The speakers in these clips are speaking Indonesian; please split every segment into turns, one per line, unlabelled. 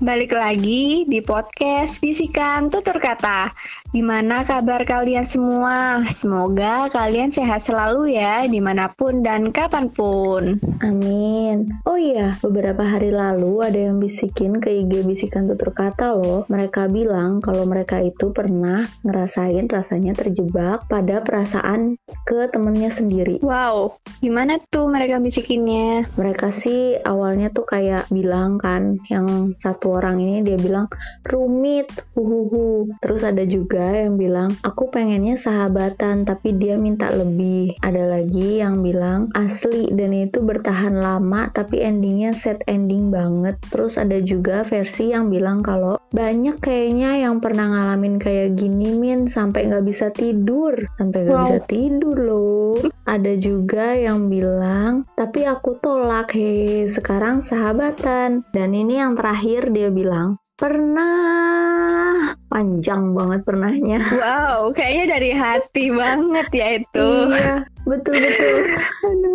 balik lagi di podcast Bisikan Tutur Kata. Gimana kabar kalian semua? Semoga kalian sehat selalu ya, di mana pun dan kapan pun.
Amin. Oh iya, beberapa hari lalu ada yang bisikin ke IG Bisikan Tutur Kata loh. Mereka bilang kalau mereka itu pernah ngerasain rasanya terjebak pada perasaan ke temennya sendiri.
Wow, gimana tuh mereka bisikinnya?
Mereka sih awalnya tuh kayak bilang kan, yang satu orang ini dia bilang rumit, huhuhu. Terus ada juga yang bilang aku pengennya sahabatan tapi dia minta lebih. Ada lagi yang bilang asli dan itu bertahan lama tapi endingnya set ending banget. Terus ada juga versi yang bilang kalau banyak kayaknya yang pernah ngalamin kayak gini min sampai nggak bisa tidur, sampai nggak wow. bisa tidur loh. Ada juga yang bilang tapi aku tolak he sekarang sahabatan dan ini yang terakhir dia bilang pernah panjang banget pernahnya.
Wow kayaknya dari hati banget ya itu.
Iya betul betul.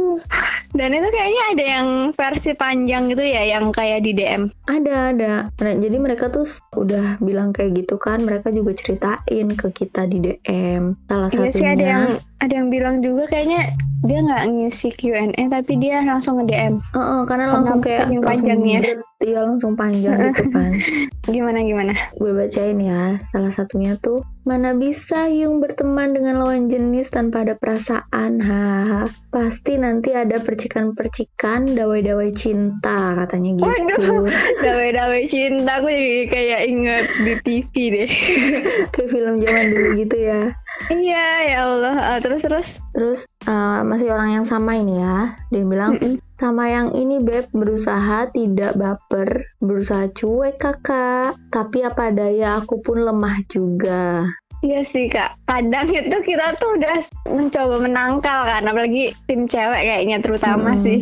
Dan itu kayaknya ada yang versi panjang gitu ya yang kayak di DM
ada ada. Nah, jadi mereka tuh udah bilang kayak gitu kan. Mereka juga ceritain ke kita di DM salah iya satunya sih
ada yang ada yang bilang juga kayaknya dia nggak ngisi Q&A tapi dia langsung nge DM.
Uh, uh, karena langsung kayak panjangnya. Iya langsung panjang gitu kan.
gimana gimana?
Gue bacain ya. Salah satunya tuh mana bisa Yung berteman dengan lawan jenis tanpa ada perasaan. Haha. Pasti nanti ada percikan-percikan dawai-dawai cinta katanya gitu. Waduh,
dawai-dawai cinta aku jadi kayak inget di TV deh.
kayak film zaman dulu gitu ya.
Iya ya Allah. Uh, terus terus?
Terus uh, masih orang yang sama ini ya. Dia bilang mm -mm. sama yang ini beb berusaha tidak baper. Berusaha cuek kakak. Tapi apa daya aku pun lemah juga.
Iya sih kak, kadang itu kita tuh udah mencoba menangkal kan, apalagi tim cewek kayaknya terutama hmm. sih.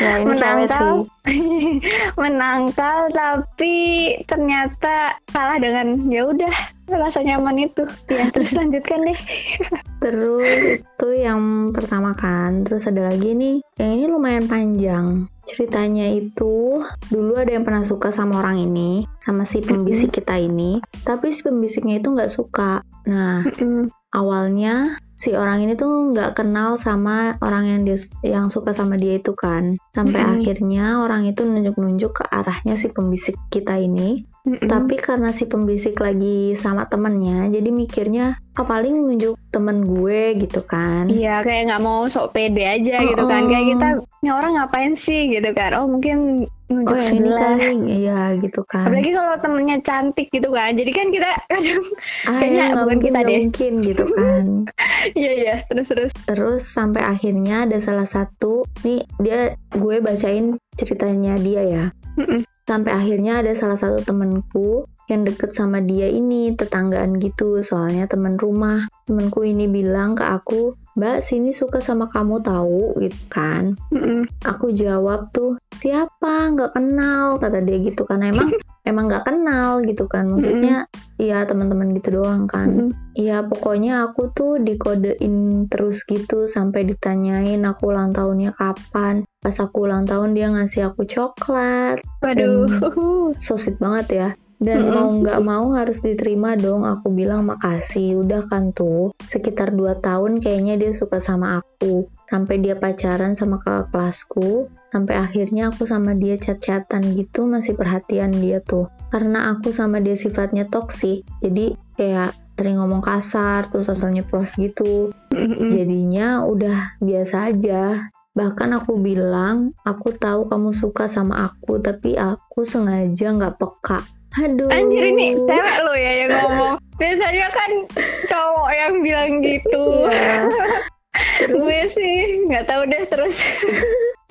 Ya, ini menangkal,
sih. menangkal tapi ternyata kalah dengan ya udah rasa nyaman itu. Ya terus lanjutkan deh.
terus itu yang pertama kan, terus ada lagi nih, yang ini lumayan panjang. Ceritanya itu dulu ada yang pernah suka sama orang ini, sama si pembisik kita ini, tapi si pembisiknya itu nggak suka. Nah, awalnya si orang ini tuh nggak kenal sama orang yang dia yang suka sama dia itu kan, sampai akhirnya orang itu nunjuk-nunjuk ke arahnya si pembisik kita ini. Mm-hmm. Tapi karena si pembisik lagi sama temennya, jadi mikirnya oh, paling nunjuk temen gue gitu kan.
Iya, kayak nggak mau sok pede aja oh, gitu kan. Kayak kita, ini orang ngapain sih gitu kan. Oh mungkin nunjuk oh, sebelah.
Iya gitu kan.
Apalagi kalau temennya cantik gitu kan. Jadi kan kita kadang ah, kayaknya ya, bukan kita deh.
Mungkin gitu kan.
Iya iya, terus terus.
Terus sampai akhirnya ada salah satu, nih dia gue bacain ceritanya dia ya. Mm-mm. Sampai akhirnya ada salah satu temenku yang deket sama dia ini tetanggaan gitu. Soalnya temen rumah. Temenku ini bilang ke aku mbak sini suka sama kamu tahu? Gitu kan. Aku jawab tuh siapa? Nggak kenal kata dia gitu kan. Emang emang nggak kenal gitu kan. Maksudnya iya mm-hmm. teman-teman gitu doang kan. Iya mm-hmm. pokoknya aku tuh dikodein terus gitu sampai ditanyain aku ulang tahunnya kapan. Pas aku ulang tahun dia ngasih aku coklat.
Waduh.
So sweet banget ya. Dan mm -hmm. mau nggak mau harus diterima dong. Aku bilang makasih udah kan tuh. Sekitar 2 tahun kayaknya dia suka sama aku sampai dia pacaran sama kakak kelasku sampai akhirnya aku sama dia chat-chatan gitu masih perhatian dia tuh karena aku sama dia sifatnya toksik jadi kayak sering ngomong kasar terus asalnya plus gitu jadinya udah biasa aja Bahkan aku bilang, aku tahu kamu suka sama aku, tapi aku sengaja nggak peka.
Aduh. Anjir ini cewek lo ya yang ngomong. Biasanya kan cowok yang bilang gitu. Iya. Gue sih nggak tahu deh terus.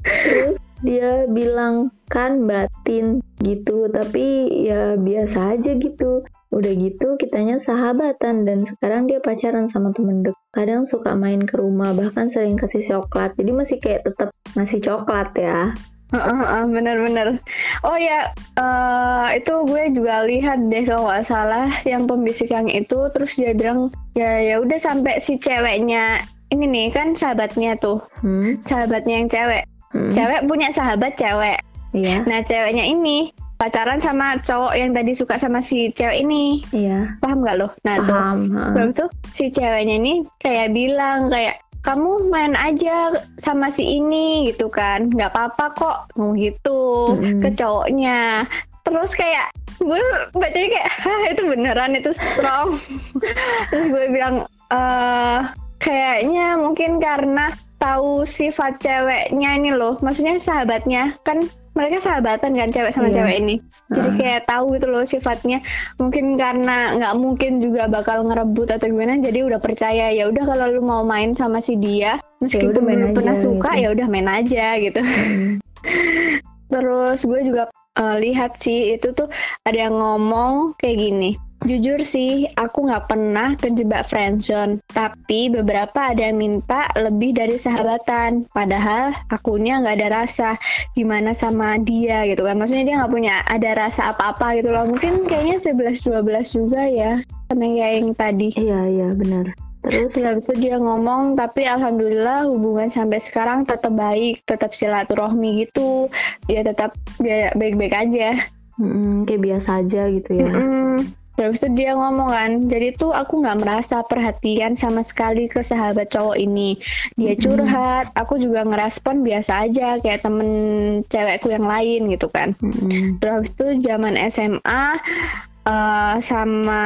terus dia bilang kan batin gitu, tapi ya biasa aja gitu. Udah gitu kitanya sahabatan dan sekarang dia pacaran sama temen dek. Kadang suka main ke rumah bahkan sering kasih coklat. Jadi masih kayak tetap ngasih coklat ya.
Uh, bener-bener. Oh ya, uh, itu gue juga lihat deh kalau nggak salah yang pembisik yang itu, terus dia bilang ya ya udah sampai si ceweknya ini nih kan sahabatnya tuh, hmm? sahabatnya yang cewek, hmm? cewek punya sahabat cewek.
Iya.
Nah ceweknya ini pacaran sama cowok yang tadi suka sama si cewek ini.
Iya.
Paham nggak lo? Nah, tuh.
Paham. ha.
Terus tuh si ceweknya ini kayak bilang kayak kamu main aja sama si ini gitu kan nggak apa-apa kok ngomong gitu
Mm-mm.
ke cowoknya terus kayak gue bacanya kayak hah itu beneran itu strong terus gue bilang eh kayaknya mungkin karena tahu sifat ceweknya ini loh maksudnya sahabatnya kan mereka sahabatan kan cewek sama
Iya.
cewek ini jadi
Heeh.
kayak tahu gitu loh sifatnya mungkin karena nggak mungkin juga bakal ngerebut atau gimana jadi udah percaya ya udah kalau lu mau main sama si dia meskipun
main
lu
aja
pernah suka
gitu.
ya udah main aja gitu
Mm.
terus gue juga eh, lihat sih itu tuh ada yang ngomong kayak gini Jujur sih, aku nggak pernah kejebak friendzone. Tapi beberapa ada yang minta lebih dari sahabatan. Padahal akunya nggak ada rasa gimana sama dia gitu kan. Maksudnya dia nggak punya ada rasa apa-apa gitu loh. Mungkin kayaknya 11-12 juga ya. Sama kayak yang tadi.
Iya iya benar. Terus
habis itu dia ngomong, tapi alhamdulillah hubungan sampai sekarang tetap baik, tetap silaturahmi gitu. Ya tetap dia baik-baik aja.
mm, kayak biasa aja gitu ya.
Mm-mm. Terus itu dia ngomong kan, jadi tuh aku nggak merasa perhatian sama sekali ke sahabat cowok ini. Dia curhat, aku juga ngerespon biasa aja kayak temen cewekku yang lain gitu kan. Terus itu zaman SMA eh, sama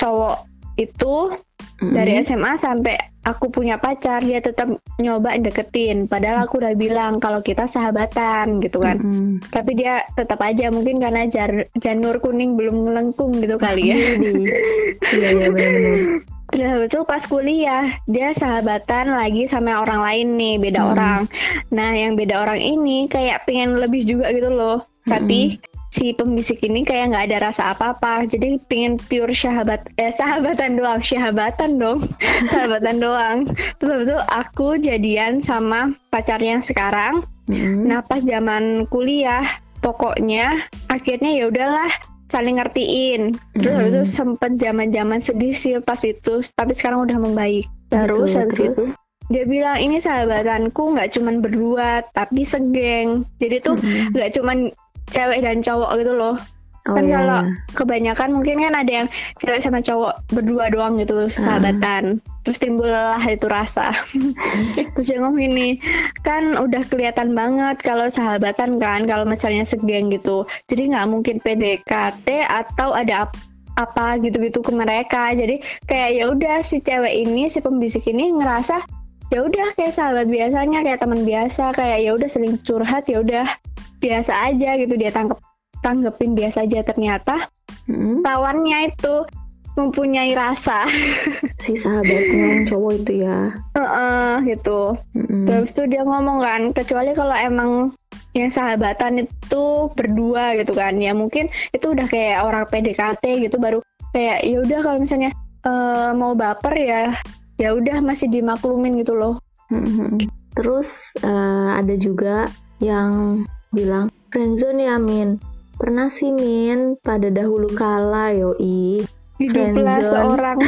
cowok itu
Mm-mm.
dari SMA sampai aku punya pacar dia tetap nyoba deketin. Padahal aku udah bilang kalau kita sahabatan gitu kan.
Mm-mm.
Tapi dia tetap aja mungkin karena jar- janur kuning belum melengkung gitu kali ya.
Jadi, iya iya benar-benar.
Terus habis itu pas kuliah dia sahabatan lagi sama orang lain nih beda
Hmm.
orang. Nah yang beda orang ini kayak pengen lebih juga gitu loh. Tapi si pembisik ini kayak nggak ada rasa apa-apa. Jadi pengen pure sahabat eh sahabatan doang, sahabatan dong, sahabatan doang. Terus habis itu aku jadian sama pacarnya sekarang.
Mm-mm.
Nah pas zaman kuliah pokoknya akhirnya ya udahlah saling ngertiin. Terus habis itu
Mm.
sempet zaman-zaman sedih sih pas itu, tapi sekarang udah membaik. Terus habis
terus?
itu dia bilang ini sahabatanku nggak cuman berdua tapi segeng. Jadi tuh
Mm-mm.
nggak cuman cewek dan cowok gitu loh.
Oh
kan
iya,
kalau kebanyakan mungkin kan ada yang cewek sama cowok berdua doang
Ah.
gitu sahabatan. Terus timbullah itu rasa. Terus ngomong ini kan udah kelihatan banget kalau sahabatan kan kalau misalnya segeng gitu. Jadi nggak mungkin PDKT atau ada ap- apa gitu-gitu ke mereka. Jadi kayak ya udah si cewek ini si pembisik ini ngerasa ya udah kayak sahabat biasanya kayak teman biasa kayak ya udah sering curhat ya udah biasa aja gitu dia tangkep tanggepin biasa aja ternyata
Mm-mm.
lawannya itu mempunyai rasa
si sahabatnya yang cowok itu ya.
Heeh, gitu
Mm-mm.
terus tuh dia ngomong kan kecuali kalau emang yang sahabatan itu berdua gitu kan ya mungkin itu udah kayak orang PDKT gitu baru kayak ya udah kalau misalnya eh, mau baper ya ya udah masih dimaklumin gitu loh
Mm-mm. Terus eh, ada juga yang bilang friendzone ya Min. Pernah sih Min pada dahulu kala yoi Friendzone.
seorang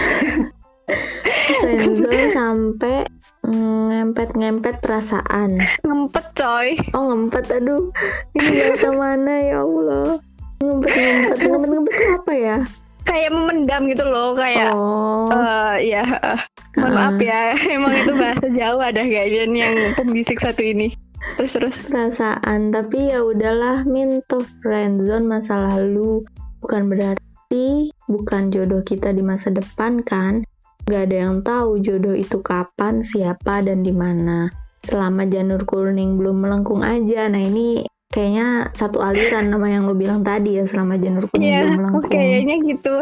friendzone sampai mm, ngempet-ngempet perasaan.
ngempet coy
Oh ngempet aduh ini bahasa mana ya Allah ngempet-ngempet ngempet-ngempet itu apa ya?
Kayak memendam gitu loh kayak
Oh.
eh ya eh, mohon maaf ya emang itu bahasa Jawa dah kayaknya yang pembisik satu ini. Terus terus.
Perasaan tapi ya udahlah Min toh friendzone masa lalu. Bukan berarti bukan jodoh kita di masa depan kan? Gak ada yang tahu jodoh itu kapan siapa dan di mana. Selama janur kuning belum melengkung aja. Nah ini kayaknya satu aliran nama yang lo bilang tadi ya selama janur kuning
Iya,
belum melengkung
kayaknya gitu.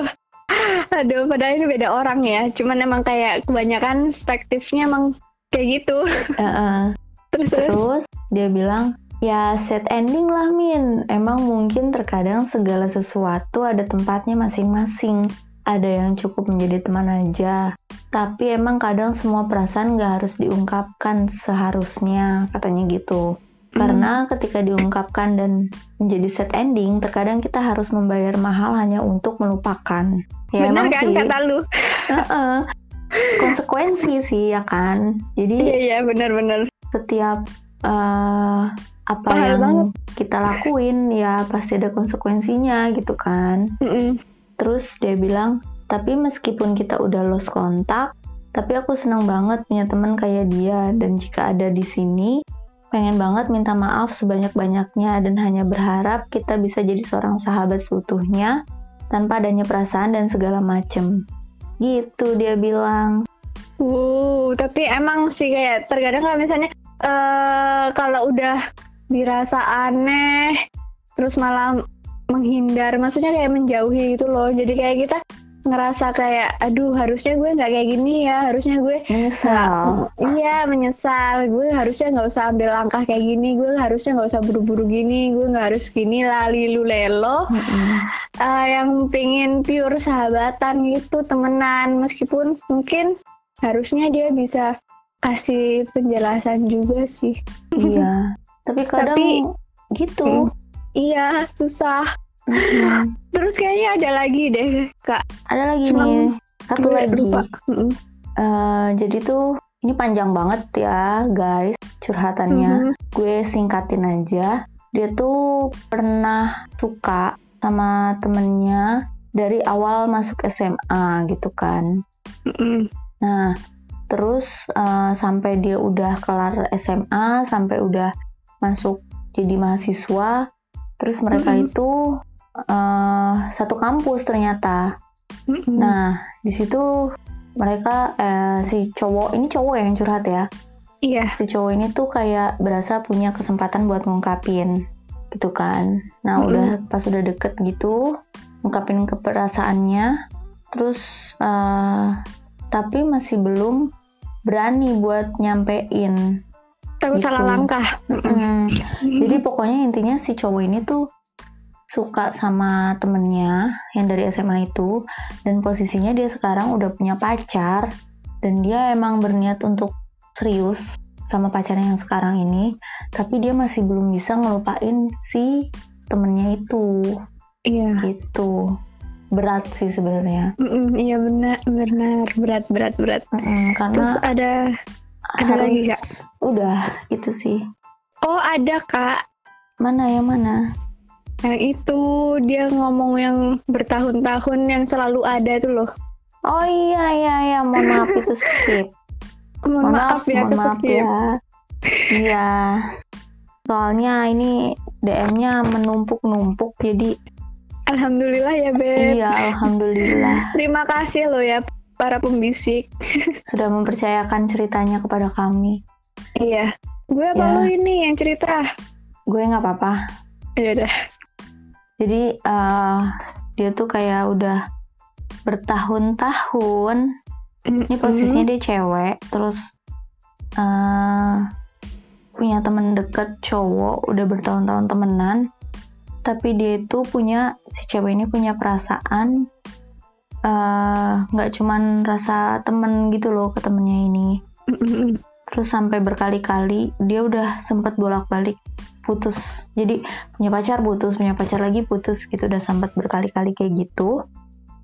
Aduh, padahal ini beda orang ya. Cuman emang kayak kebanyakan perspektifnya emang kayak gitu.
Heeh.
Terus terus.
Terus dia bilang, ya set ending lah Min. Emang mungkin terkadang segala sesuatu ada tempatnya masing-masing. Ada yang cukup menjadi teman aja. Tapi emang kadang semua perasaan gak harus diungkapkan seharusnya, katanya gitu. Karena ketika diungkapkan dan menjadi set ending, terkadang kita harus membayar mahal hanya untuk melupakan. Ya
Bener
emang
kan
sih,
kata lu?
Heeh. konsekuensi sih ya kan. Jadi
Iya iya benar-benar.
setiap uh, apa
Mahal
yang
banget.
kita lakuin ya pasti ada konsekuensinya gitu kan
Mm-mm.
terus dia bilang tapi meskipun kita udah lost kontak tapi aku senang banget punya teman kayak dia dan jika ada di sini pengen banget minta maaf sebanyak-banyaknya dan hanya berharap kita bisa jadi seorang sahabat seutuhnya tanpa adanya perasaan dan segala macem gitu dia bilang
Uh, tapi emang sih kayak terkadang kalau misalnya eh kalau udah dirasa aneh, terus malah menghindar, maksudnya kayak menjauhi gitu loh. Jadi kayak kita ngerasa kayak, aduh harusnya gue nggak kayak gini ya, harusnya gue
menyesal.
iya menyesal, gue harusnya nggak usah ambil langkah kayak gini, gue harusnya nggak usah buru-buru gini, gue nggak harus gini lali lu lelo. Eh, yang pengen pure sahabatan gitu temenan meskipun mungkin harusnya dia bisa kasih penjelasan juga sih.
Iya. Tapi kadang
Tapi-
gitu.
Mm. iya susah Terus kayaknya ada lagi deh kak
ada lagi
Cuma
nih satu lagi
lupa.
Eh, jadi tuh ini panjang banget ya guys curhatannya
Mhm.
gue singkatin aja dia tuh pernah suka sama temennya dari awal masuk SMA gitu kan
Mm-mm.
nah terus eh, sampai dia udah kelar SMA sampai udah masuk jadi mahasiswa terus mereka
Mhm.
itu eh, satu kampus ternyata
Mm-mm.
Nah, di situ mereka eh, si cowok ini cowok ya yang curhat ya.
iya
Si cowok ini tuh kayak berasa punya kesempatan buat ngungkapin gitu kan. Nah,
Mm-mm.
udah pas udah deket gitu ngungkapin keperasaannya terus eh, tapi masih belum berani buat nyampein.
takut
gitu.
salah langkah
Mm.
Mm-mm.
Jadi pokoknya intinya si cowok ini tuh suka sama temennya yang dari SMA itu dan posisinya dia sekarang udah punya pacar dan dia emang berniat untuk serius sama pacarnya yang sekarang ini tapi dia masih belum bisa ngelupain si temennya itu.
Iya.
Gitu. Berat sih sebenarnya.
Iya benar benar. Berat berat berat.
Mm-mm, karena
terus ada ada
harus
lagi, Kak?
udah itu sih.
Oh ada kak.
Mana yang mana
yang itu dia ngomong yang bertahun-tahun yang selalu ada tuh loh
oh iya iya iya mohon maaf itu skip
mohon, maaf, ya
mohon maaf
keskip.
ya. Iya. Soalnya ini DM-nya menumpuk-numpuk jadi
Alhamdulillah ya Beb.
iya alhamdulillah
Terima kasih loh ya para pembisik.
sudah mempercayakan ceritanya kepada kami.
Iya. Gue apa
Ya.
lu ini yang cerita?
Gue nggak apa-apa.
Iya dah.
Jadi eh, dia tuh kayak udah bertahun-tahun. Ini posisinya dia cewek, terus eh punya temen deket cowok, udah bertahun-tahun temenan. Tapi dia itu punya si cewek ini punya perasaan eh, nggak cuman rasa temen gitu loh ke temennya ini. Terus sampai berkali-kali dia udah sempet bolak-balik putus. Jadi punya pacar putus, punya pacar lagi putus gitu udah sempat berkali-kali kayak gitu.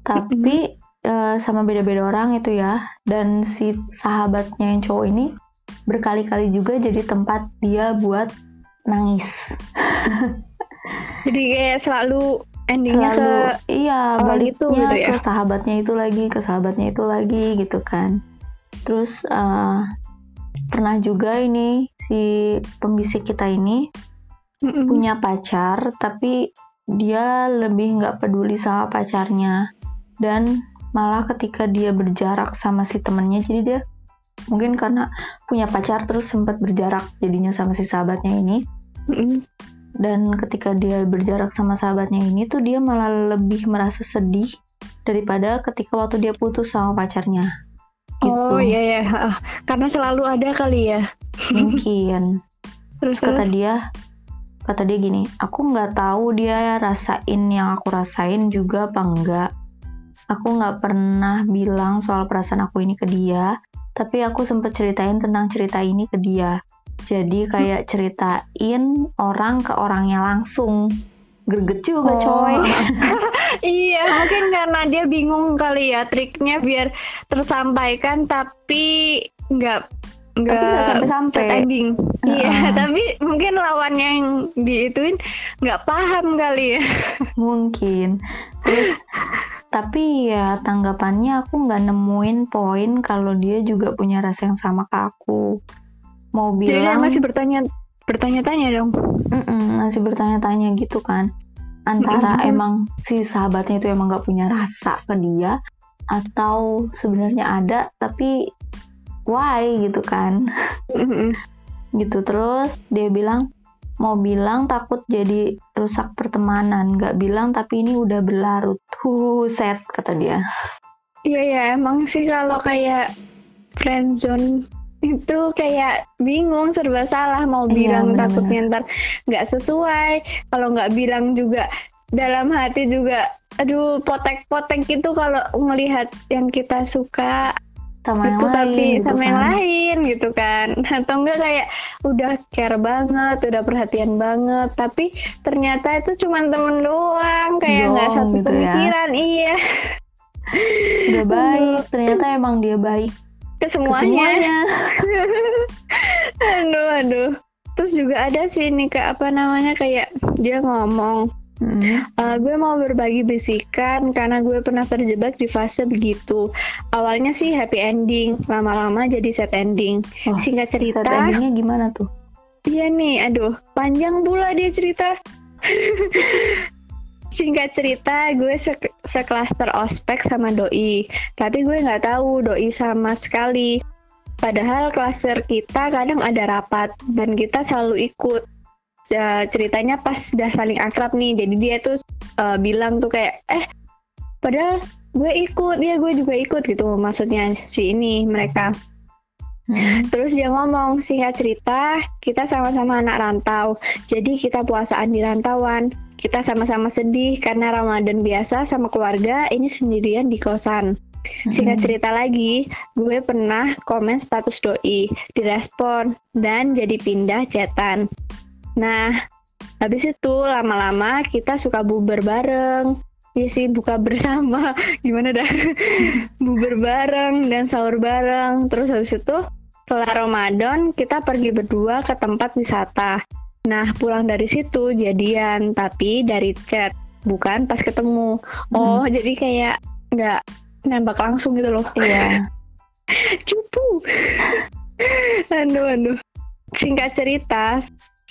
Tapi eh, sama beda-beda orang itu ya. Dan si sahabatnya yang cowok ini berkali-kali juga jadi tempat dia buat nangis.
Jadi kayak selalu endingnya
Selalu
ke
iya baliknya
itu gitu ya?
ke sahabatnya itu lagi, ke sahabatnya itu lagi gitu kan. Terus eh, pernah juga ini si pembisik kita ini
Mm-mm.
punya pacar tapi dia lebih nggak peduli sama pacarnya. Dan malah ketika dia berjarak sama si temennya jadi dia mungkin karena punya pacar terus sempat berjarak jadinya sama si sahabatnya ini.
Mm-mm.
dan ketika dia berjarak sama sahabatnya ini tuh dia malah lebih merasa sedih daripada ketika waktu dia putus sama pacarnya. Gitu.
Oh iya. Ya, karena selalu ada kali ya.
mungkin.
Terus
Terus kata dia kata dia gini aku nggak tahu dia rasain yang aku rasain juga apa enggak aku nggak pernah bilang soal perasaan aku ini ke dia tapi aku sempat ceritain tentang cerita ini ke dia. Jadi kayak ceritain orang ke orangnya langsung. Greget juga
Oh.
coy.
Iya, mungkin karena dia bingung kali ya triknya biar tersampaikan tapi nggak
tapi nggak sampai-sampai
set ending. Iya,
Heeh.
tapi mungkin lawan yang diituin nggak paham kali ya.
mungkin terus tapi ya tanggapannya aku nggak nemuin poin kalau dia juga punya rasa yang sama ke aku mau
Jadi
bilang
masih bertanya bertanya-tanya dong.
Mm-mm, masih bertanya-tanya gitu kan antara
Mm-mm.
emang si sahabatnya itu emang nggak punya rasa ke dia atau sebenarnya ada tapi why gitu kan. Gitu terus dia bilang mau bilang takut jadi rusak pertemanan. Nggak bilang tapi ini udah berlarut. Huh set kata dia.
Iya ya emang sih kalau kayak friendzone itu kayak bingung serba salah mau
Iya,
bilang
bener-bener.
takutnya ntar nggak sesuai. Kalau nggak bilang juga dalam hati juga aduh potek-potek gitu kalau ngelihat yang kita suka
sama yang lain
tapi
gitu
sama yang
kan.
lain gitu kan. Atau enggak kayak udah care banget udah perhatian banget tapi ternyata itu cuma temen doang kayak nggak satu
gitu ya.
pemikiran iya.
Udah baik ternyata emang dia baik
ke
ke
semuanya.
semuanya.
Aduh aduh. Terus juga ada sih nih kak apa namanya kayak dia ngomong
Mm.
"Eh, gue mau berbagi bisikan karena gue pernah terjebak di fase begitu awalnya sih happy ending lama-lama jadi sad ending
Wah,
singkat
sad
cerita
endingnya gimana tuh
Iya nih, aduh, panjang pula dia cerita. Singkat cerita, gue se seklaster ospek sama doi, tapi gue nggak tahu doi sama sekali. Padahal klaster kita kadang ada rapat dan kita selalu ikut. Ya, ceritanya pas udah saling akrab nih, jadi dia tuh eh, bilang tuh kayak, eh, padahal gue ikut, ya gue juga ikut gitu. Maksudnya si ini mereka.
Mm.
Terus dia ngomong, singkat cerita, kita sama-sama anak rantau. Jadi kita puasaan di rantauan. Kita sama-sama sedih karena Ramadan biasa sama keluarga, ini sendirian di kosan. Singkat
Mm.
cerita lagi, gue pernah komen status doi, direspon, dan jadi pindah chatan. Nah, habis itu lama-lama kita suka bubar bareng. Iya sih, buka bersama. Gimana dah? bubar bareng dan sahur bareng. Terus habis itu setelah Ramadan kita pergi berdua ke tempat wisata. Nah, pulang dari situ jadian, tapi dari chat, bukan pas ketemu. Oh, jadi kayak nggak nembak langsung gitu loh.
iya
Cupu. aduh, aduh. Singkat cerita,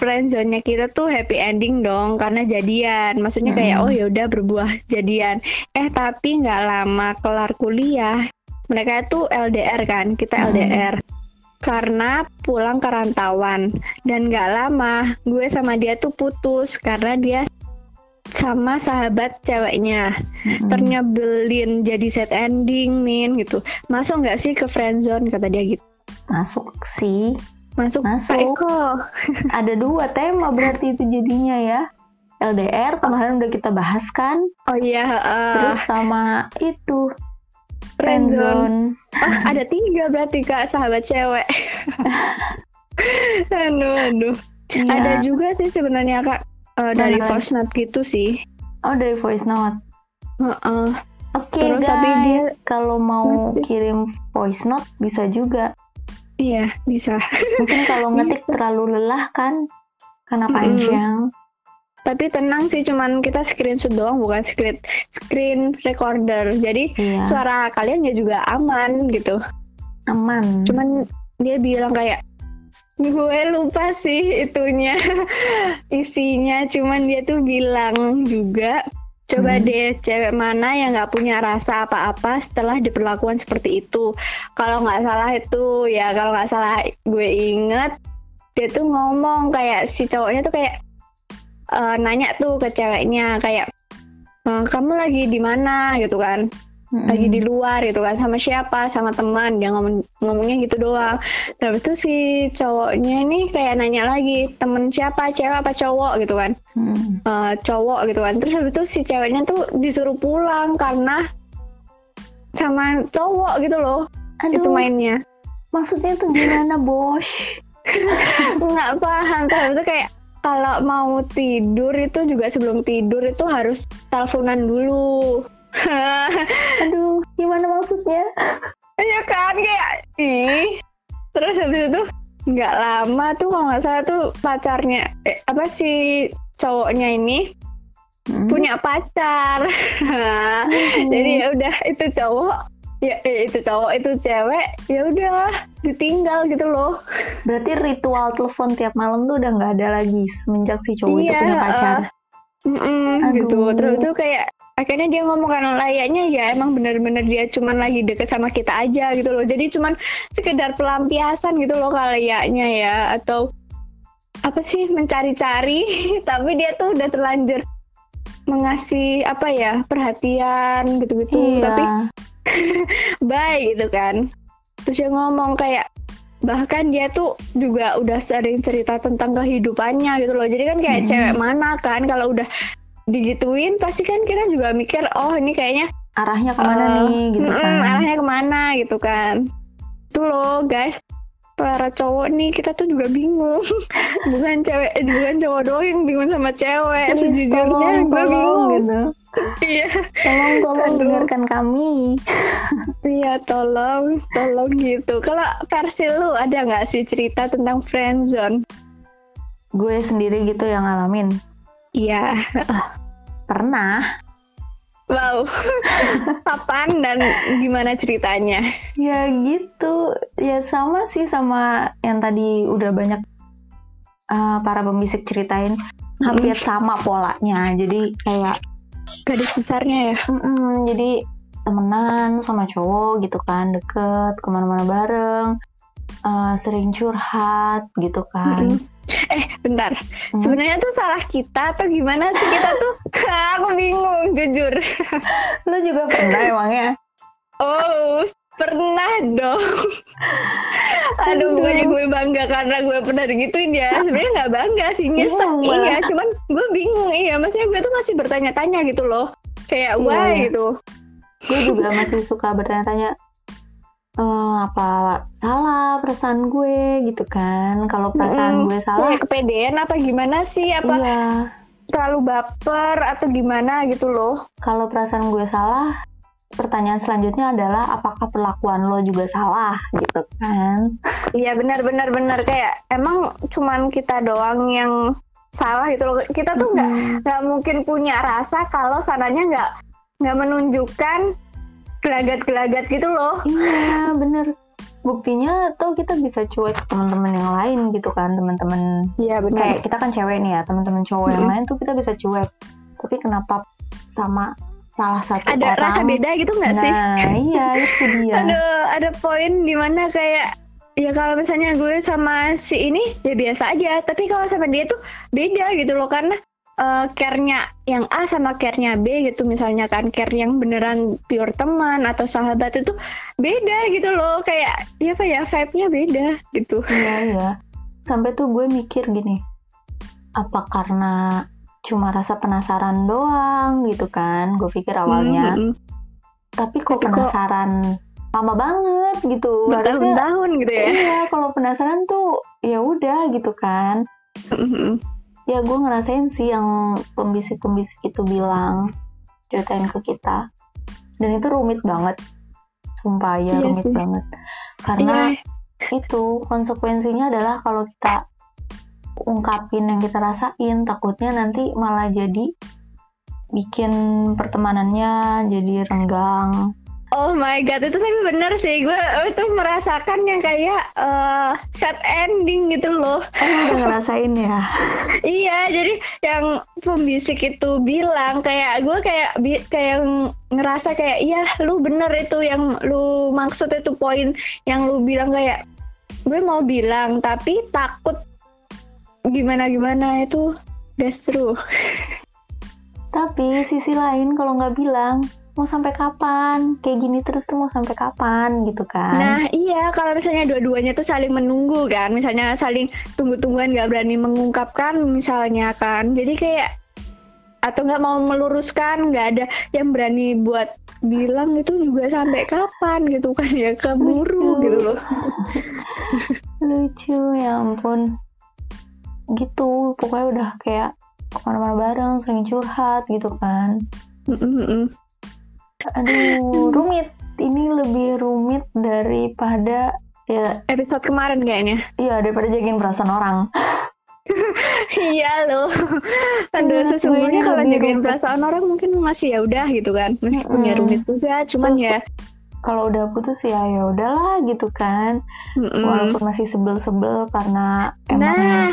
friendzone-nya kita tuh happy ending dong karena jadian. Maksudnya kayak
Mm.
oh ya udah berbuah jadian. Eh tapi nggak lama kelar kuliah, mereka itu LDR kan, kita
Mm.
LDR. Karena pulang ke rantauan dan nggak lama gue sama dia tuh putus karena dia sama sahabat ceweknya
Mm.
ternyebelin jadi set ending min gitu masuk nggak sih ke friendzone kata dia gitu
masuk sih
masuk
Masuk.
Eko.
ada dua tema berarti itu jadinya ya LDR kemarin udah kita bahas kan
oh iya heeh.
terus sama itu
friendzone oh ada tiga berarti kak sahabat cewek aduh aduh
Iya.
ada juga sih sebenarnya kak eh, dari
Mana?
voice note gitu sih
oh dari voice note
Heeh.
oke
Terus
guys
tapi dia-
kalau mau kirim voice note bisa juga
iya bisa.
Mungkin kalau ngetik terlalu lelah kan? Karena panjang.
Tapi tenang sih cuman kita screenshot doang bukan screen screen recorder. Jadi
iya.
suara kalian ya juga aman gitu.
Aman.
Cuman dia bilang kayak gue lupa sih itunya isinya. Cuman dia tuh bilang juga coba
Hmm.
deh cewek mana yang nggak punya rasa apa-apa setelah diperlakukan seperti itu? Kalau nggak salah itu ya kalau nggak salah gue inget dia tuh ngomong kayak si cowoknya tuh kayak eh, nanya tuh ke ceweknya kayak "Eh, kamu lagi di mana? gitu kan
Mm-mm.
lagi di luar gitu kan sama siapa? Sama teman dia ngomong ngomongnya gitu doang. Terus itu si cowoknya ini kayak nanya lagi temen siapa? Cewek apa cowok? gitu kan.
Mm.
Eh, cowok gitu kan. Terus habis itu si ceweknya tuh disuruh pulang karena sama cowok gitu loh itu
aduh.
mainnya.
Maksudnya tuh gimana bos?
Nggak paham. Terus itu kayak kalau mau tidur itu juga sebelum tidur itu harus teleponan dulu
aduh gimana maksudnya
Iya kan kayak ih. Terus habis itu nggak lama tuh kalau nggak salah tuh pacarnya eh, apa sih cowoknya ini hmm. punya pacar hmm. jadi ya udah itu cowok ya eh, itu cowok itu cewek ya udah ditinggal gitu loh
berarti ritual telepon tiap malam tuh udah nggak ada lagi semenjak si cowok iya, itu punya pacar
uh, mm -mm, gitu terus tuh kayak akhirnya dia ngomong kan layaknya ya emang bener-bener dia cuman lagi deket sama kita aja gitu loh. Jadi cuman sekedar pelampiasan gitu loh kayaknya ya. Atau apa sih mencari-cari tapi dia tuh udah terlanjur mengasih apa ya perhatian gitu-gitu. Iya. tapi baik gitu kan. Terus dia ngomong kayak bahkan dia tuh juga udah sering cerita tentang kehidupannya gitu loh. Jadi kan kayak hmm. cewek mana kan kalau udah digituin pasti kan kita juga mikir oh ini kayaknya
arahnya ke mana uh, nih? gitu kan.
mm, arahnya ke mana gitu kan. Itu loh guys. Para cowok nih kita tuh juga bingung. Bukan cewek eh, bukan cowok doang yang bingung sama cewek Please, sejujurnya gue bingung.
gitu. Iya. Tolong tolong dengarkan kami.
Iya tolong tolong gitu. Kalau versi lu ada nggak sih cerita tentang friendzone?
Gue sendiri gitu yang ngalamin
Iya.
Pernah.
Wow. Kapan dan gimana ceritanya?
Ya gitu. Ya sama sih sama yang tadi udah banyak uh, para pembisik ceritain. Hampir sama polanya. Jadi kayak
gadis besarnya ya.
Mm-mm, jadi temenan sama cowok gitu kan deket ke mana-mana bareng uh, sering curhat gitu kan mm-hmm
Eh, bentar. Hmm? Sebenarnya tuh salah kita atau gimana sih kita tuh? aku bingung, jujur.
Lu juga pernah emangnya?
Oh, pernah dong. Aduh, bukannya gue bangga karena gue pernah digituin ya. Sebenarnya nggak bangga sih, nyesek iya, iya. Cuman gue bingung, iya. Maksudnya gue tuh masih bertanya-tanya gitu loh. Kayak, iya, why iya. gitu.
Gue juga masih suka bertanya-tanya, uh, apa salah perasaan gue gitu kan? Kalau perasaan mm, gue salah
kepedean apa gimana sih? Apa iya. terlalu baper atau gimana gitu loh?
Kalau perasaan gue salah pertanyaan selanjutnya adalah apakah perlakuan lo juga salah? Gitu kan?
Iya benar benar benar. Kayak emang cuman kita doang yang salah gitu loh. Kita tuh nggak mm. nggak mungkin punya rasa kalau sananya nggak nggak menunjukkan gelagat-gelagat gitu loh.
Iya bener. Buktinya tuh kita bisa cuek teman-teman yang lain gitu kan teman-teman
iya benar
kayak kita kan cewek nih ya teman-teman cowok -hmm. yang lain tuh kita bisa cuek. Tapi kenapa sama salah satu
ada
orang?
rasa beda gitu nggak
nah,
sih?
Nah iya itu dia.
Ada ada poin di mana kayak ya kalau misalnya gue sama si ini ya biasa aja. Tapi kalau sama dia tuh beda gitu loh karena uh, care-nya yang A sama care-nya B gitu misalnya kan care yang beneran pure teman atau sahabat itu beda gitu loh kayak ya apa ya vibe-nya beda gitu.
Iya iya. Sampai tuh gue mikir gini, apa karena cuma rasa penasaran doang gitu kan? Gue pikir awalnya. Mm -hmm. Tapi kok Tapi penasaran kok lama banget gitu.
Bertahun-tahun gitu ya.
Iya, kalau penasaran tuh ya udah gitu kan. Mm -hmm ya gue ngerasain sih yang pembisik-pembisik itu bilang ceritain ke kita dan itu rumit banget sumpah ya iya rumit sih. banget karena iya. itu konsekuensinya adalah kalau kita ungkapin yang kita rasain takutnya nanti malah jadi bikin pertemanannya jadi renggang
Oh my god, itu tapi bener sih. Gue itu merasakan yang kayak uh, sad ending gitu loh.
Oh, udah ngerasain ya?
iya, jadi yang pembisik itu bilang kayak gue kayak kayak ngerasa kayak iya lu bener itu yang lu maksud itu poin yang lu bilang kayak gue mau bilang tapi takut gimana gimana itu that's true.
tapi sisi lain kalau nggak bilang mau sampai kapan? Kayak gini terus tuh mau sampai kapan? Gitu kan.
Nah iya. Kalau misalnya dua-duanya tuh saling menunggu kan. Misalnya saling tunggu-tungguan nggak berani mengungkapkan misalnya kan. Jadi kayak atau nggak mau meluruskan nggak ada yang berani buat bilang itu juga sampai kapan gitu kan. Ya keburu lucu. gitu loh.
Lucu ya ampun. Gitu pokoknya udah kayak ke mana-mana bareng sering curhat gitu kan. Mm -mm. Aduh, rumit. Ini lebih rumit daripada ya
episode kemarin kayaknya.
iya daripada jagain perasaan orang
iya loh.
Menurut gue
sesungguhnya kalau jagain perasaan orang mungkin masih ya udah gitu kan. Meskipun ya
Mm-mm.
rumit juga, cuman
Terus,
ya
kalau udah putus ya ya udahlah gitu kan
mm-mm.
walaupun masih sebel-sebel karena emang
Nah,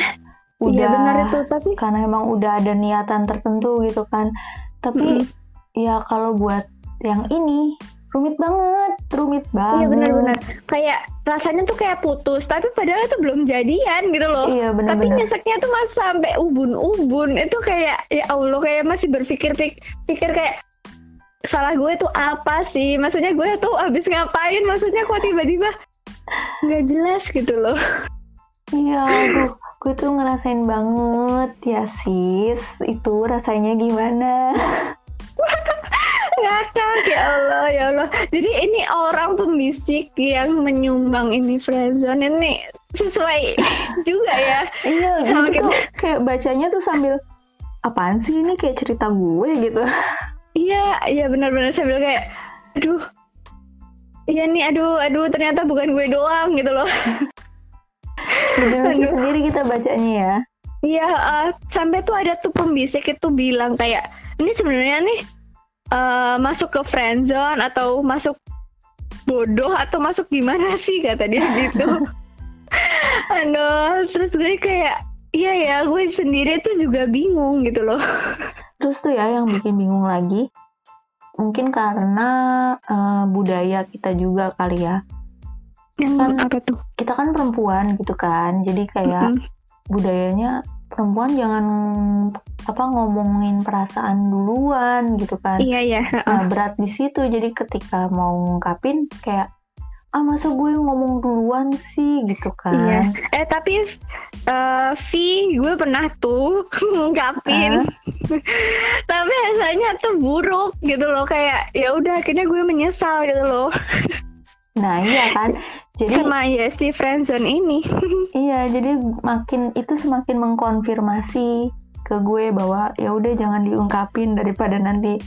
udah
iya benar itu, tapi
karena emang udah ada niatan tertentu gitu kan tapi ya kalau buat yang ini rumit banget rumit banget
Iya benar-benar kayak rasanya tuh kayak putus tapi padahal itu belum jadian gitu loh.
iya
Tapi
benar-benar
nyeseknya tuh masih sampai ubun-ubun itu kayak ya Allah kayak masih berpikir pik- pikir kayak salah gue tuh apa sih? Maksudnya gue tuh habis ngapain? Maksudnya kok tiba-tiba nggak jelas gitu loh.
iya aduh gue tuh ngerasain banget ya sis itu rasanya gimana
Ngakak ya Allah ya Allah. Jadi ini orang pembisik yang menyumbang ini friendzone ini sesuai juga ya.
iya
Sama
gitu
kita.
tuh kayak bacanya tuh sambil apaan sih ini kayak cerita gue gitu
Iya, iya benar-benar sambil kayak, aduh, iya nih, aduh, aduh, ternyata bukan gue doang gitu loh. Aduh.
sendiri kita bacanya ya
Iya, eh, sampai tuh ada tuh pembisik itu bilang kayak, ini sebenarnya nih eh, masuk ke friendzone atau masuk bodoh atau masuk gimana sih kata dia gitu. Aduh, terus gue kayak, iya ya, gue sendiri tuh juga bingung gitu loh.
Terus tuh ya yang bikin bingung lagi, mungkin karena eh, budaya kita juga kali ya.
Yang
Kan
apa tuh?
Kita kan perempuan gitu kan, jadi kayak
Mm-mm.
budayanya perempuan jangan apa ngomongin perasaan duluan gitu kan.
Iya ya.
Nah berat di situ, jadi ketika mau ngungkapin kayak ah masa gue ngomong duluan sih gitu
Iya.
kan.
Eh tapi eh V gue pernah tuh ngungkapin. tapi rasanya tuh buruk gitu loh kayak ya udah akhirnya gue menyesal gitu loh.
Nah iya kan, jadi
Sama ya si friendzone ini.
Iya, jadi makin itu semakin mengkonfirmasi ke gue bahwa ya udah jangan diungkapin daripada nanti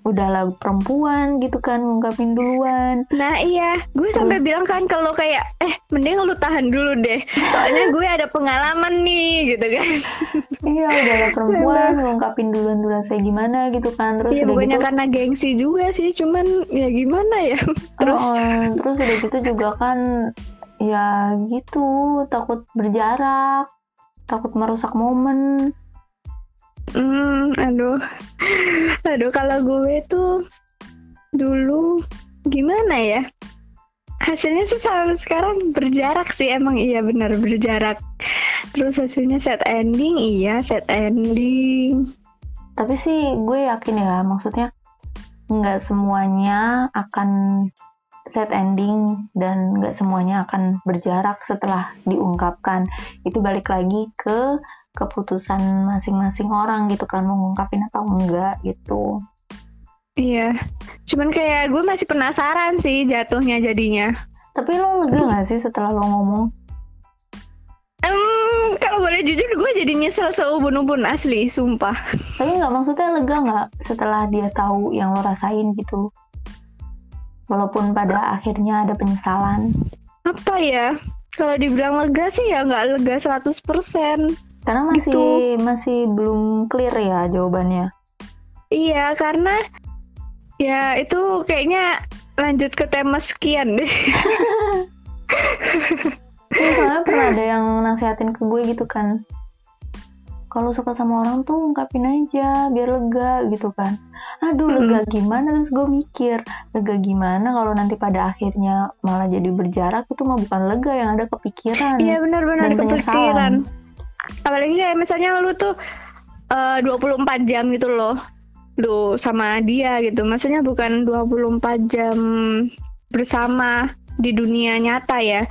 udah lagu perempuan gitu kan ngungkapin duluan.
Nah iya, gue sampai bilang kan kalau kayak eh mending lu tahan dulu deh. Soalnya gue ada pengalaman nih gitu kan.
iya, udah lah perempuan ngungkapin duluan duluan saya gimana gitu kan. Terus
Iya bukannya
gitu
karena gengsi juga sih, cuman ya gimana ya. Terus
Oh, oh, terus udah gitu juga kan ya gitu takut berjarak, takut merusak momen.
Hmm, aduh. Aduh, kalau gue tuh dulu gimana ya? Hasilnya sih sampai sekarang berjarak sih emang iya benar berjarak. Terus hasilnya set ending, iya set ending.
Tapi sih gue yakin ya, maksudnya nggak semuanya akan set ending dan nggak semuanya akan berjarak setelah diungkapkan. Itu balik lagi ke keputusan masing-masing orang gitu kan, mau ngungkapin atau enggak gitu.
Iya. Cuman kayak gue masih penasaran sih jatuhnya jadinya.
Tapi lo lega nggak sih setelah lo ngomong?
Em, kalau boleh jujur gue jadi nyesel seubun-ubun asli, sumpah.
Tapi nggak maksudnya lega nggak setelah dia tahu yang lo rasain gitu? Walaupun pada akhirnya ada penyesalan.
Apa ya? Kalau dibilang lega sih ya nggak lega 100%.
Karena masih
Gitu.
masih belum clear ya jawabannya.
Iya, karena ya itu kayaknya lanjut ke tema sekian deh.
Iya, soalnya pernah ada yang nasihatin ke gue gitu kan. Kalau suka sama orang tuh ungkapin aja biar lega gitu kan. Aduh lega gimana terus gue mikir lega gimana kalau nanti pada akhirnya malah jadi berjarak itu mah bukan lega yang ada kepikiran.
Iya benar-benar kepikiran.
penyesalan.
Apalagi kayak misalnya lu tuh eh, 24 jam gitu loh. Lu sama dia gitu. Maksudnya bukan 24 jam bersama di dunia nyata ya.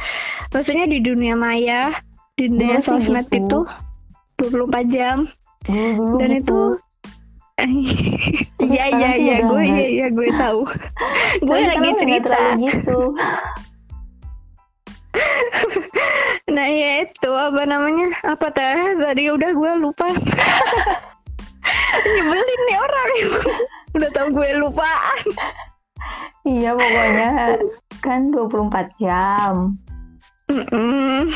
Maksudnya di dunia maya, di dunia
Dulu sih
sosmed
gitu.
itu 24 jam
dulu
dan
gitu.
itu Iya iya iya gue iya iya gue tahu. gue lagi cerita.
gitu.
Nah ya itu apa namanya apa teh tadi udah gue lupa. Nyebelin nih orang udah tahu gue lupaan.
Iya pokoknya kan 24 jam.
Mm-mm.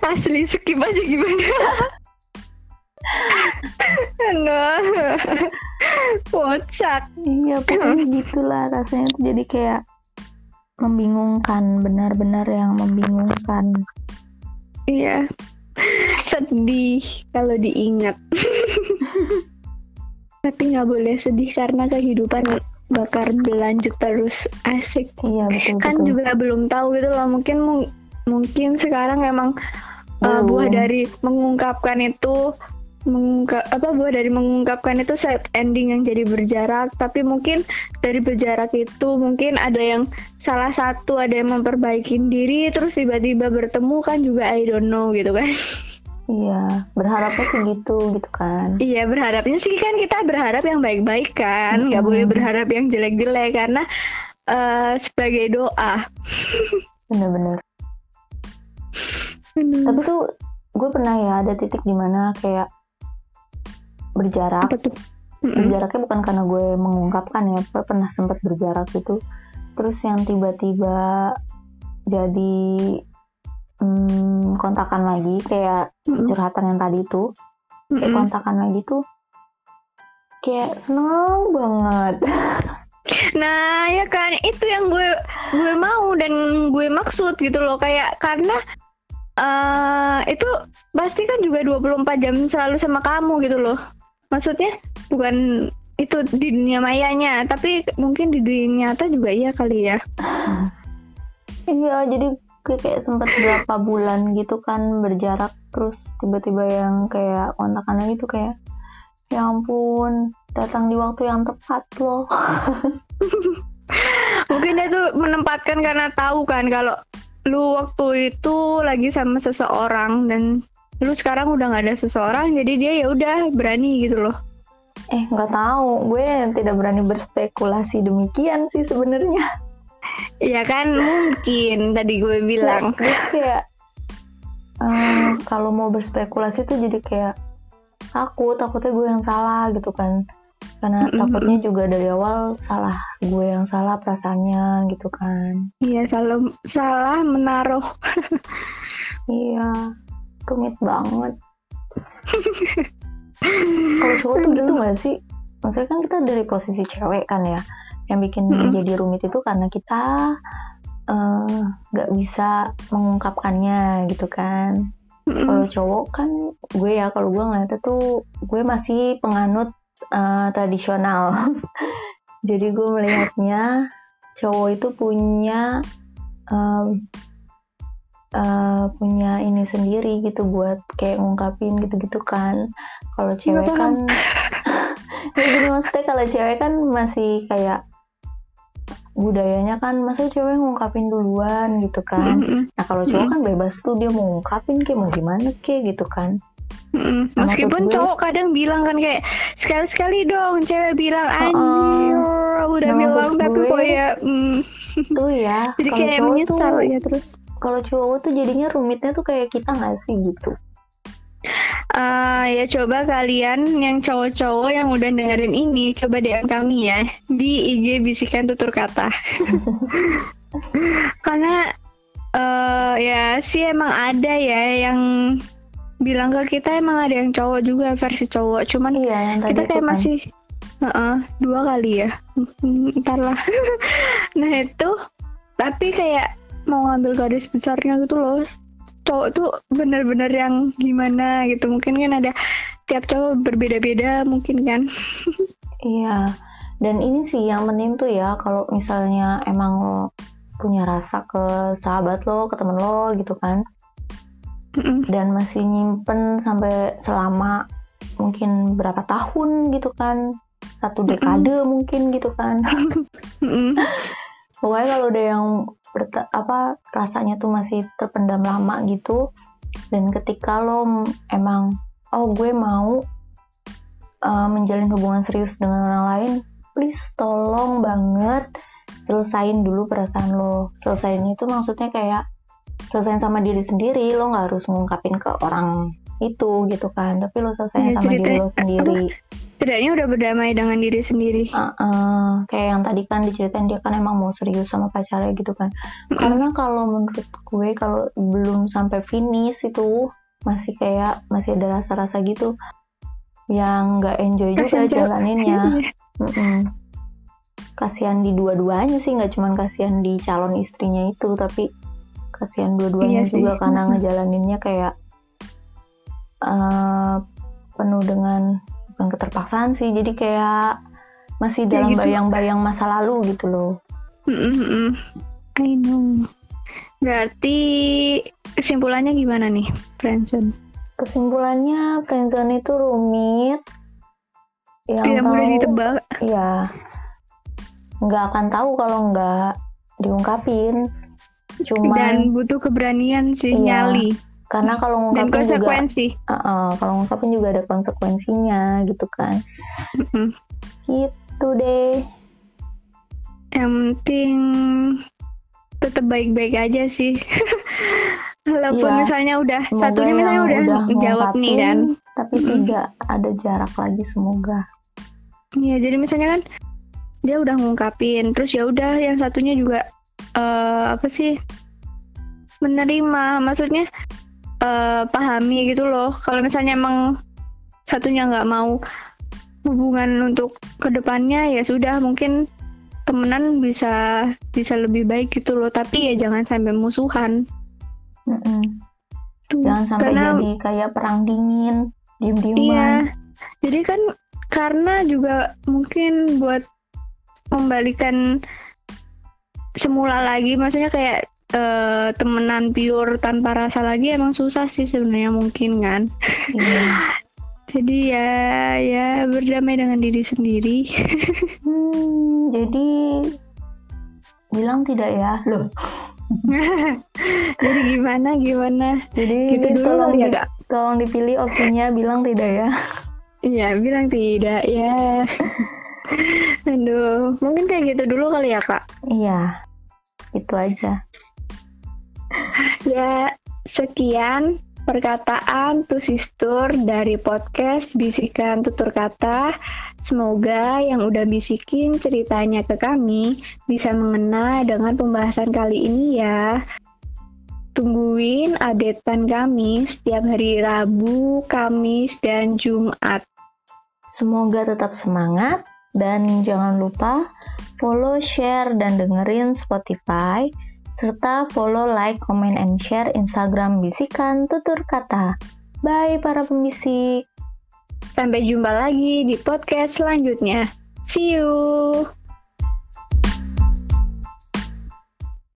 Asli skip aja gimana? Aduh, kocak.
iya pokoknya gitulah rasanya tuh jadi kayak membingungkan benar-benar yang membingungkan
Iya, sedih kalau diingat. Tapi nggak boleh sedih karena kehidupan bakal berlanjut terus asik.
iya betul
Kan
betul
juga belum tahu gitu loh. Mungkin mung- mungkin sekarang emang uh, buah dari mengungkapkan itu mengungkap apa buah dari mengungkapkan itu set ending yang jadi berjarak. Tapi mungkin dari berjarak itu mungkin ada yang salah satu ada yang memperbaiki diri terus tiba-tiba bertemu kan juga I don't know gitu kan.
Iya berharapnya sih gitu gitu kan.
Iya berharapnya sih kan kita berharap yang baik-baik kan. Nggak
Mm-mm.
boleh berharap yang jelek-jelek karena eh, sebagai doa.
Bener-bener. Tapi tuh gue pernah ya ada titik di mana kayak berjarak.
Apa tuh?
Berjaraknya bukan karena gue mengungkapkan ya gue pernah sempat berjarak gitu. Terus yang tiba-tiba jadi hmm, kontakan lagi kayak curhatan yang tadi tuh kayak
Mm-mm.
kontakan lagi tuh kayak seneng banget.
Nah, ya kan? Itu yang gue gue mau dan gue maksud gitu loh. Kayak karena eh itu pasti kan juga 24 jam selalu sama kamu gitu loh. Maksudnya bukan itu di dunia mayanya, tapi mungkin di dunia nyata juga iya kali ya.
iya jadi gue kayak sempat berapa bulan gitu kan berjarak terus tiba-tiba yang kayak kontakan lagi tuh kayak ya ampun datang di waktu yang tepat loh
Mungkin dia tuh menempatkan karena tahu kan kalau lu waktu itu lagi sama seseorang dan lu sekarang udah nggak ada seseorang jadi dia ya udah berani gitu loh.
eh nggak tahu gue tidak berani berspekulasi demikian sih sebenarnya
Iya kan mungkin tadi gue bilang.
gue kayak eh, kalau mau berspekulasi tuh jadi kayak takut takutnya gue yang salah gitu kan karena
Mm-mm.
takutnya juga dari awal salah gue yang salah perasaannya gitu kan
Iya salah salah menaruh.
iya rumit banget. Kalau cowok tuh gitu gak sih? Maksudnya kan kita dari posisi cewek kan ya yang bikin
Mm-mm.
jadi rumit itu karena kita eh, nggak bisa mengungkapkannya gitu kan. Kalau cowok kan gue ya kalau gue ngeliatnya tuh gue masih penganut eh, tradisional. Jadi gue melihatnya cowok itu punya em, eh, punya ini sendiri gitu buat kayak ngungkapin gitu-gitu kan kalau cewek
Nggak
kan ya gini maksudnya kalau cewek kan masih kayak budayanya kan masa cewek ngungkapin duluan gitu kan
Mm-mm.
Nah kalau cowok kan bebas tuh dia mau ngungkapin kayak mau gimana kayak gitu kan.
Mm-mm.
Nah,
Meskipun
gue-
cowok kadang bilang kan kayak sekali-sekali dong cewek bilang anjir udah
Nah,
bilang tapi kok ya mm.
Tuh ya.
jadi kayak menyesal
tuh
ya terus.
Kalau cowok tuh jadinya rumitnya tuh kayak kita nggak sih gitu.
Ah, ya coba kalian yang cowok-cowok yang udah dengerin ini coba DM kami ya di IG bisikan tutur kata. Karena eh ya sih emang ada ya yang bilang ke kita emang ada yang cowok juga versi cowok. Cuman
Iya
kita kayak
kan.
masih Heeh, dua kali ya. Ntar lah. nah itu tapi kayak mau ngambil garis besarnya gitu loh. Cowok tuh bener-bener yang gimana gitu. Mungkin kan ada tiap cowok berbeda-beda mungkin kan.
Iya. Dan ini sih yang penting tuh ya kalau misalnya emang lo punya rasa ke sahabat lo, ke temen lo gitu kan.
Mm-mm.
Dan masih nyimpen sampai selama mungkin berapa tahun gitu kan. Satu dekade mungkin gitu kan.
Mm-mm.
Pokoknya kalau udah yang apa rasanya tuh masih terpendam lama gitu dan ketika lo emang oh gue mau uh, menjalin hubungan serius dengan orang lain, please tolong banget selesain dulu perasaan lo. Selesain itu maksudnya kayak selesain sama diri sendiri, lo nggak harus ngungkapin ke orang itu gitu kan, tapi lo selesain
Ya,
sama diri lo sendiri.
Setidaknya udah berdamai dengan diri sendiri.
Uh, uh, kayak yang tadi kan diceritain dia kan emang mau serius sama pacarnya gitu kan. Karena kalau menurut gue kalau belum sampai finish itu masih kayak masih ada rasa-rasa gitu yang nggak enjoy juga jalaninnya. Mm-mm. Kasihan di dua-duanya sih nggak cuman kasihan di calon istrinya itu tapi kasihan dua-duanya
Iya sih.
juga karena
Mm-mm.
ngejalaninnya kayak eh, penuh dengan bukan keterpaksaan sih jadi kayak masih
Ya
dalam
gitu.
bayang-bayang masa lalu gitu loh
Mm, mm, mm. I know. Berarti kesimpulannya gimana nih, Friendzone?
kesimpulannya friendzone itu rumit yang
Tidak mudah ditebak.
Iya. Nggak akan tahu kalau nggak diungkapin. Cuman
Dan butuh keberanian sih,
Iya.
nyali.
Karena kalau
Dan
ngungkapin juga,
konsekuensi.
Uh-uh, kalau ngungkapin juga ada konsekuensinya gitu kan.
Mm-mm.
Gitu deh.
Yang penting tetap baik-baik aja sih. Walaupun
Iya.
misalnya udah
Semoga
satunya misalnya udah,
udah
jawab nih
ngungkapin,
kan.
Tapi
Mm-mm.
tidak ada jarak lagi semoga.
Iya, jadi misalnya kan dia udah ngungkapin, terus ya udah yang satunya juga eh apa sih menerima, maksudnya eh pahami gitu loh. Kalau misalnya emang satunya nggak mau hubungan untuk ke depannya ya sudah mungkin temenan bisa bisa lebih baik gitu loh. Tapi ya jangan sampai musuhan. Tuh.
Jangan sampai
Karena-
jadi kayak perang dingin,
Iya.
diem-dieman.
Jadi kan karena juga mungkin buat membalikan semula lagi, maksudnya kayak eh, temenan pure tanpa rasa lagi emang susah sih sebenarnya mungkin kan.
Iya.
Jadi ya ya berdamai dengan diri sendiri.
Hmm, jadi bilang tidak ya, loh.
Jadi gimana gimana?
Jadi
Gitu dulu
tolong,
ya
di-
kak.
tolong dipilih opsinya bilang tidak ya.
Iya bilang tidak ya. Aduh, mungkin kayak gitu dulu kali ya kak.
Iya, itu aja.
Ya, sekian perkataan Tusistur dari podcast Bisikan Tutur Kata. Semoga yang udah bisikin ceritanya ke kami bisa mengena dengan pembahasan kali ini ya. Tungguin updatean kami setiap hari Rabu, Kamis, dan Jumat.
Semoga tetap semangat dan jangan lupa follow, share, dan dengerin Spotify serta follow, like, comment, and share Instagram Bisikan Tutur Kata. Bye para pembisik.
Sampai jumpa lagi di podcast selanjutnya. See you!